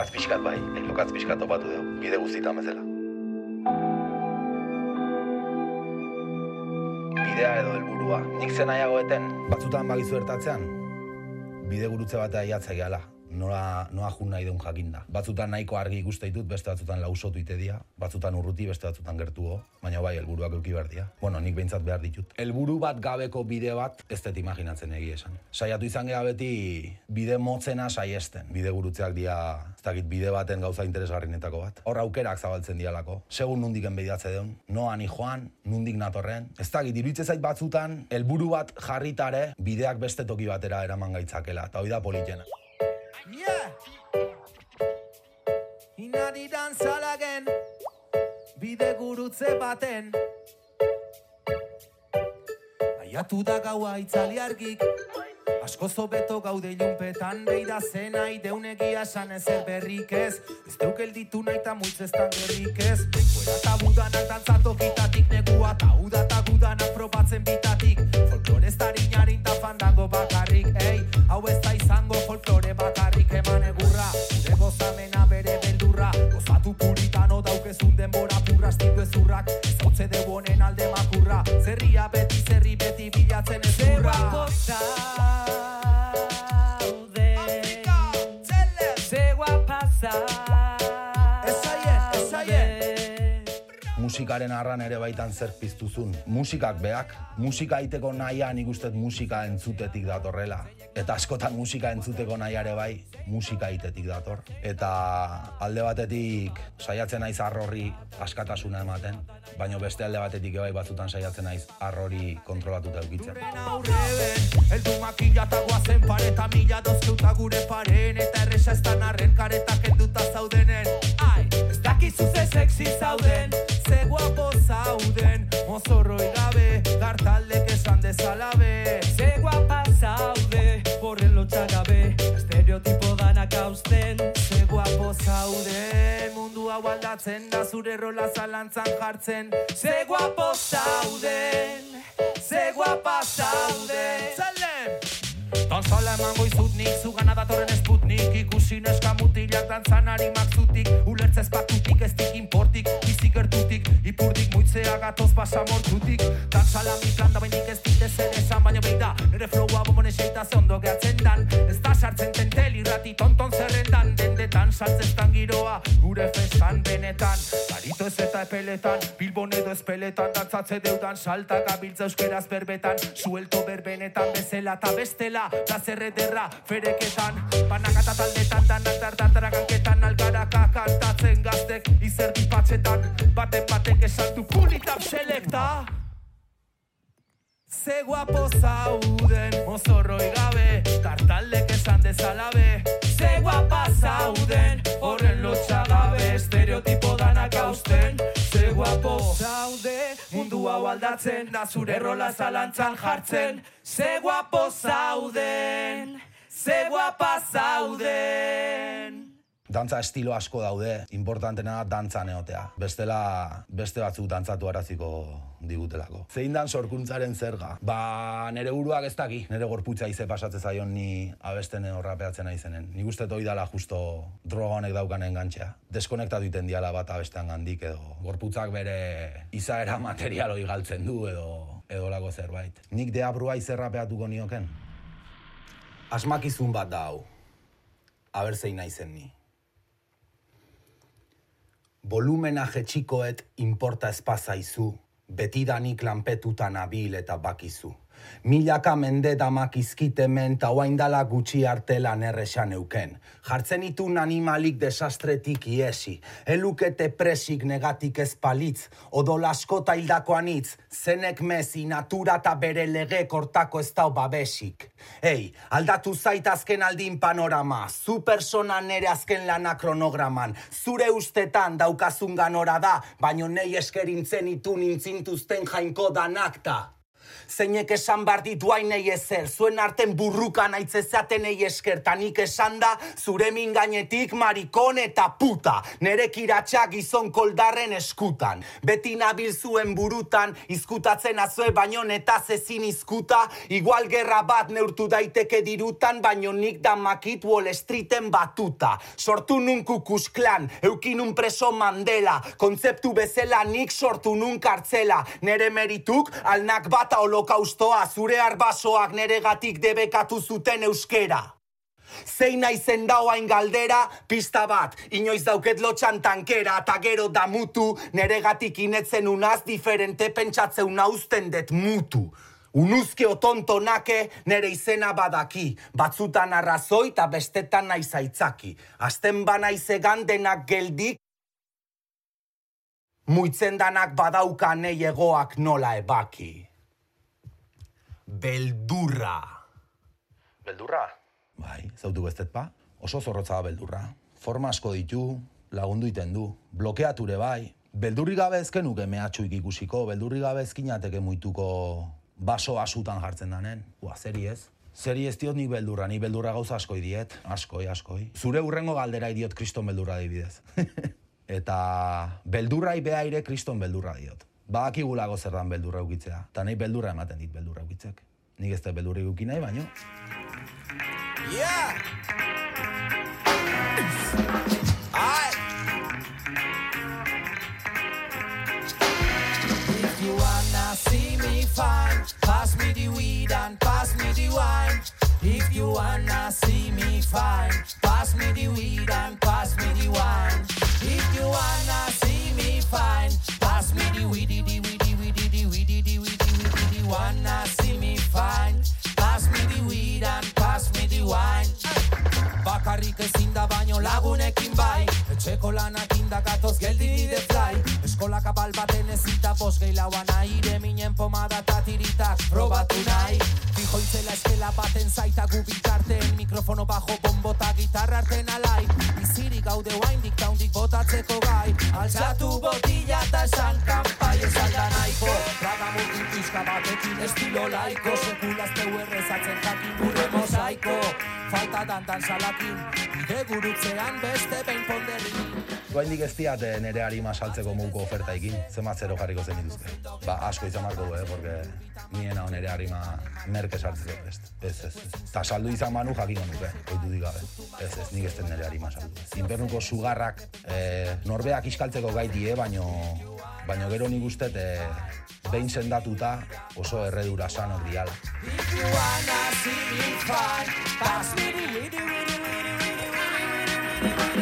lokatz pixkat bai, e, lokatz pixkat topatu dugu, bide guztietan bezala. Bidea edo helburua, nik zen nahiagoeten, batzutan bagizu ertatzean, bide gurutze batea iatzea gehala, nola, noa jun nahi deun jakinda. Batzutan nahiko argi ikuste ditut, beste batzutan lausotu itedia, batzutan urruti, beste batzutan gertuo, baina bai, helburuak euki behar dira. Bueno, nik behintzat behar ditut. Helburu bat gabeko bide bat, ez dut imaginatzen egia esan. Saiatu izan geha beti bide motzena saiesten. Bide gurutzeak dira, ez dakit, bide baten gauza interesgarrinetako bat. Hor aukerak zabaltzen dialako. Segun nundik enbediatze deun, noa ni joan, nundik natorren. Ez dakit, iruditze zait batzutan, helburu bat jarritare, bideak beste toki batera eraman gaitzakela, eta hori da politena. Yeah. Inari dantzalagen, bide gurutze baten. Aiatu da gaua itzali argik, asko zobeto gaude ilunpetan, beida zena ideunegia esan ezer berrik ez. Ez deukel ditu nahi eta muitz ez gerrik ez. Fuera eta budanak dantzatokitatik negua, eta uda eta gudanak probatzen bitatik. Folklore musikaren arran ere baitan zer piztuzun. Musikak beak, musika aiteko nahian ikustet musika entzutetik datorrela. Eta askotan musika entzuteko nahiare bai, musika aitetik dator. Eta alde batetik saiatzen naiz arrorri askatasuna ematen, baina beste alde batetik bai batzutan saiatzen naiz arrori kontrolatuta eukitzen. Eldu makila eta guazen pareta mila dozkeuta gure paren Eta erresa ez dan arren kareta kenduta zaudenen Ai, ez dakizu ze sexy zauden Mozorroi gabe, gartaldek esan dezalabe Ze guapa zaude, horren lotxagabe Estereotipo danak hausten Ze guapo zauden Mundu hau aldatzen da zure rola zalantzan jartzen. Ze guapo zauden Ze guapa zauden Zalem! Dantzala emango izut nik, zugana datorren esputnik Ikusi neska mutilak dantzan harimak zutik. Ulertzez patutik, ez dik gertutik Ipurdik muitzea gatoz pasamortutik Dantzala mi plan da bainik ez dit ezer esan Baina behin da, nire flowa bomone xeita ze ondo gehatzen dan. Ez da sartzen tentel irrati tonton zerrendan. Dendetan saltzeztan giroa, gure festan benetan. Garito ez eta epeletan, bilbon edo espeletan. Dantzatze deudan salta gabiltza euskeraz berbetan. Suelto berbenetan bezela eta bestela Plazer ederra fereketan. Banakata taldetan, Guapo zauden, mozorroi gabe, kartaldek esan dezalabe. Ze guapa zauden, horren lotxagabe, estereotipo danak hausten. Ze guapo zaude, mundu hau aldatzen, da zure rola zalantzan jartzen. Ze guapo zauden, ze guapa zauden. Dantza estilo asko daude, importantena da dantza neotea. Bestela, beste batzuk dantzatu araziko digutelako. Zein dan sorkuntzaren zerga? Ba, nere buruak ez daki, nere gorputza ize pasatzen zaion ni abesten horrapeatzen naizenen. Nik uste toi dala justo droga honek daukanen gantxea. Deskonektatu iten diala bat abestean gandik edo gorputzak bere izaera material hori galtzen du edo edo lako zerbait. Nik deabrua izerrapeatuko nioken. Asmakizun bat da hau. Aber zein naizen ni. Volumena jetxikoet inporta espazaizu, betidanik lanpetuta nabil eta bakizu. Milaka mende damak izkitemen ta oaindala gutxi artelan erresan euken. Jartzen itun animalik desastretik iesi. Elukete presik negatik ez palitz. Odol askota hildakoan hitz. Zenek mezi natura eta bere lege kortako ez dau babesik. Ei, aldatu zait azken aldin panorama. Zu persona nere azken lana kronograman. Zure ustetan daukazun ganora da, baino nei eskerintzen itu nintzintuzten jainko danakta. Zeinek esan bar ditu hainei ezer, zuen arten burruka naitzezatenei eskertanik esan da, zure mingainetik marikon eta puta, nere kiratxa gizon koldarren eskutan. Beti nabil zuen burutan, izkutatzen azue baino eta zezin izkuta, igual gerra bat neurtu daiteke dirutan, baino nik da makit Wall Streeten batuta. Sortu nun kukusklan, eukin un preso Mandela, kontzeptu bezala nik sortu nun kartzela, nere merituk alnak bata holokaustoa, zure arbasoak nere gatik debekatu zuten euskera. Zein naizen dauain galdera, pista bat, inoiz dauket lotxan tankera, eta gero damutu, nere gatik inetzen unaz diferente pentsatzeu nauzten det mutu. Unuzke otonto nake nere izena badaki, batzutan arrazoi eta bestetan naiz aitzaki. Azten banaizegan denak geldik, muitzen danak badauka nei egoak nola ebaki. Beldurra. Beldurra? Bai, zautu bestet pa. Oso zorrotza da beldurra. Forma asko ditu, lagundu iten du. Blokeature bai. Beldurri gabe ezken nuke mehatxuik ikusiko, beldurri gabe ezkinateke muituko baso asutan jartzen danen. Ua, zeri ez? Zeri ez diot nik beldurra, ni beldurra gauza askoi diet. Askoi, askoi. Zure urrengo galdera idiot kriston beldurra dibidez. Eta beldurrai behaire kriston beldurra diot. Badakigulago zer dan beldurra ukitzea. Eta nahi beldurra ematen dit beldurra ukitzek. Nik ez da beldurri uki nahi, baino. Yeah. Aye. If you wanna see me fine, pass me the weed and pass me the wine. If you wanna see me fine, pass me the weed and pass me the wine. If you wanna see me fine, lanak indakatoz geldi bide fly. Eskola kapal baten ezita bos gehi lauan aire Minen pomada eta tiritak probatu nahi. Fijo itzela eskela baten zaita gu bitarten Mikrofono bajo bombota gitarra arten alai. Bizirik gaude oaindik taundik botatzeko gai Altzatu botilla eta esan kanpai esan da nahiko. Traga mutu pixka batekin estilo laiko. Sekulazteu errezatzen jakin gure mosaiko. Falta dantan salakin, bide gurutzean beste behin Doaindik ez diat eh, nere harima saltzeko moduko oferta ekin, zema zero jarriko zen dituzte. Ba, asko izan marko du, eh, porque niena nere harima merke saltzeko best. Ez, ez, ez. Ta saldu izan manu jakingo nuke, oitu digabe. Ez, ez, nik ez den nere harima saldu. Inpernuko sugarrak eh, norbeak iskaltzeko gaiti, eh, baino, baino gero nik ustet eh, behin sendatuta oso erredura san hor diala.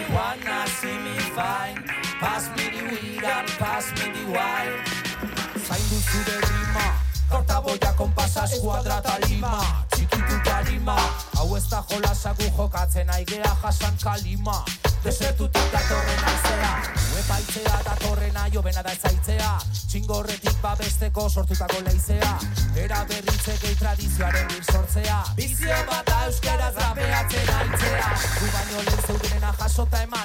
Wanna see me fine, pass me the weed and pass me the wine. Zaindu zure rima, korta boia konpasa eskuadra eta lima. Txikitu tarima, hau ez da jolasagu jokatzen aigea jasan kalima. Desertutik datorren aizea, uepaitzea datorrena jobena da ezaitzea. Txingorretik babesteko sortutako leizea, era berritze gehi tradizioaren bir sortzea. Bizio bat da euskaraz rapeatzen aitzea, gu baino lehen zeudenena jasota eman,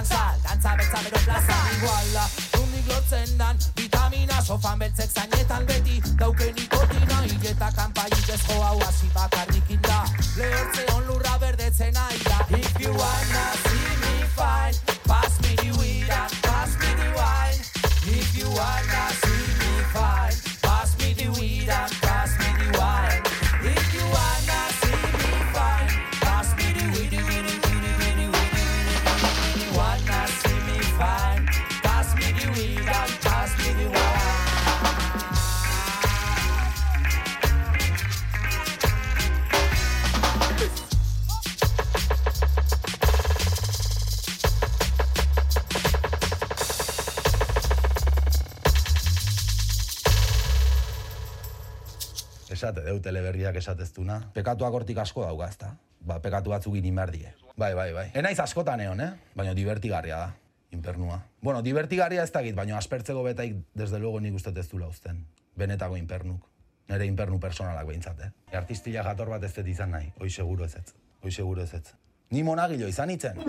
dancehall Dantza beltza bero plaza Iguala, runik lortzen dan Vitamina, bel beltzek zain Esate, deu teleberriak esateztuna. Pekatuak hortik asko dauka, ezta? Ba, pekatu batzuk gini merdie. Bai, bai, bai. Enaiz askotan egon, eh? Baina divertigarria da, infernua. Bueno, divertigarria ez dakit, baina aspertzeko betaik, desde luego nik uste ez dula uzten. Benetako infernuk. Nere infernu personalak behintzat, eh? E artistila jator bat ez dut izan nahi, hoi seguro ez ez. Hoi seguro ez ez. Ni monagilo izan itzen.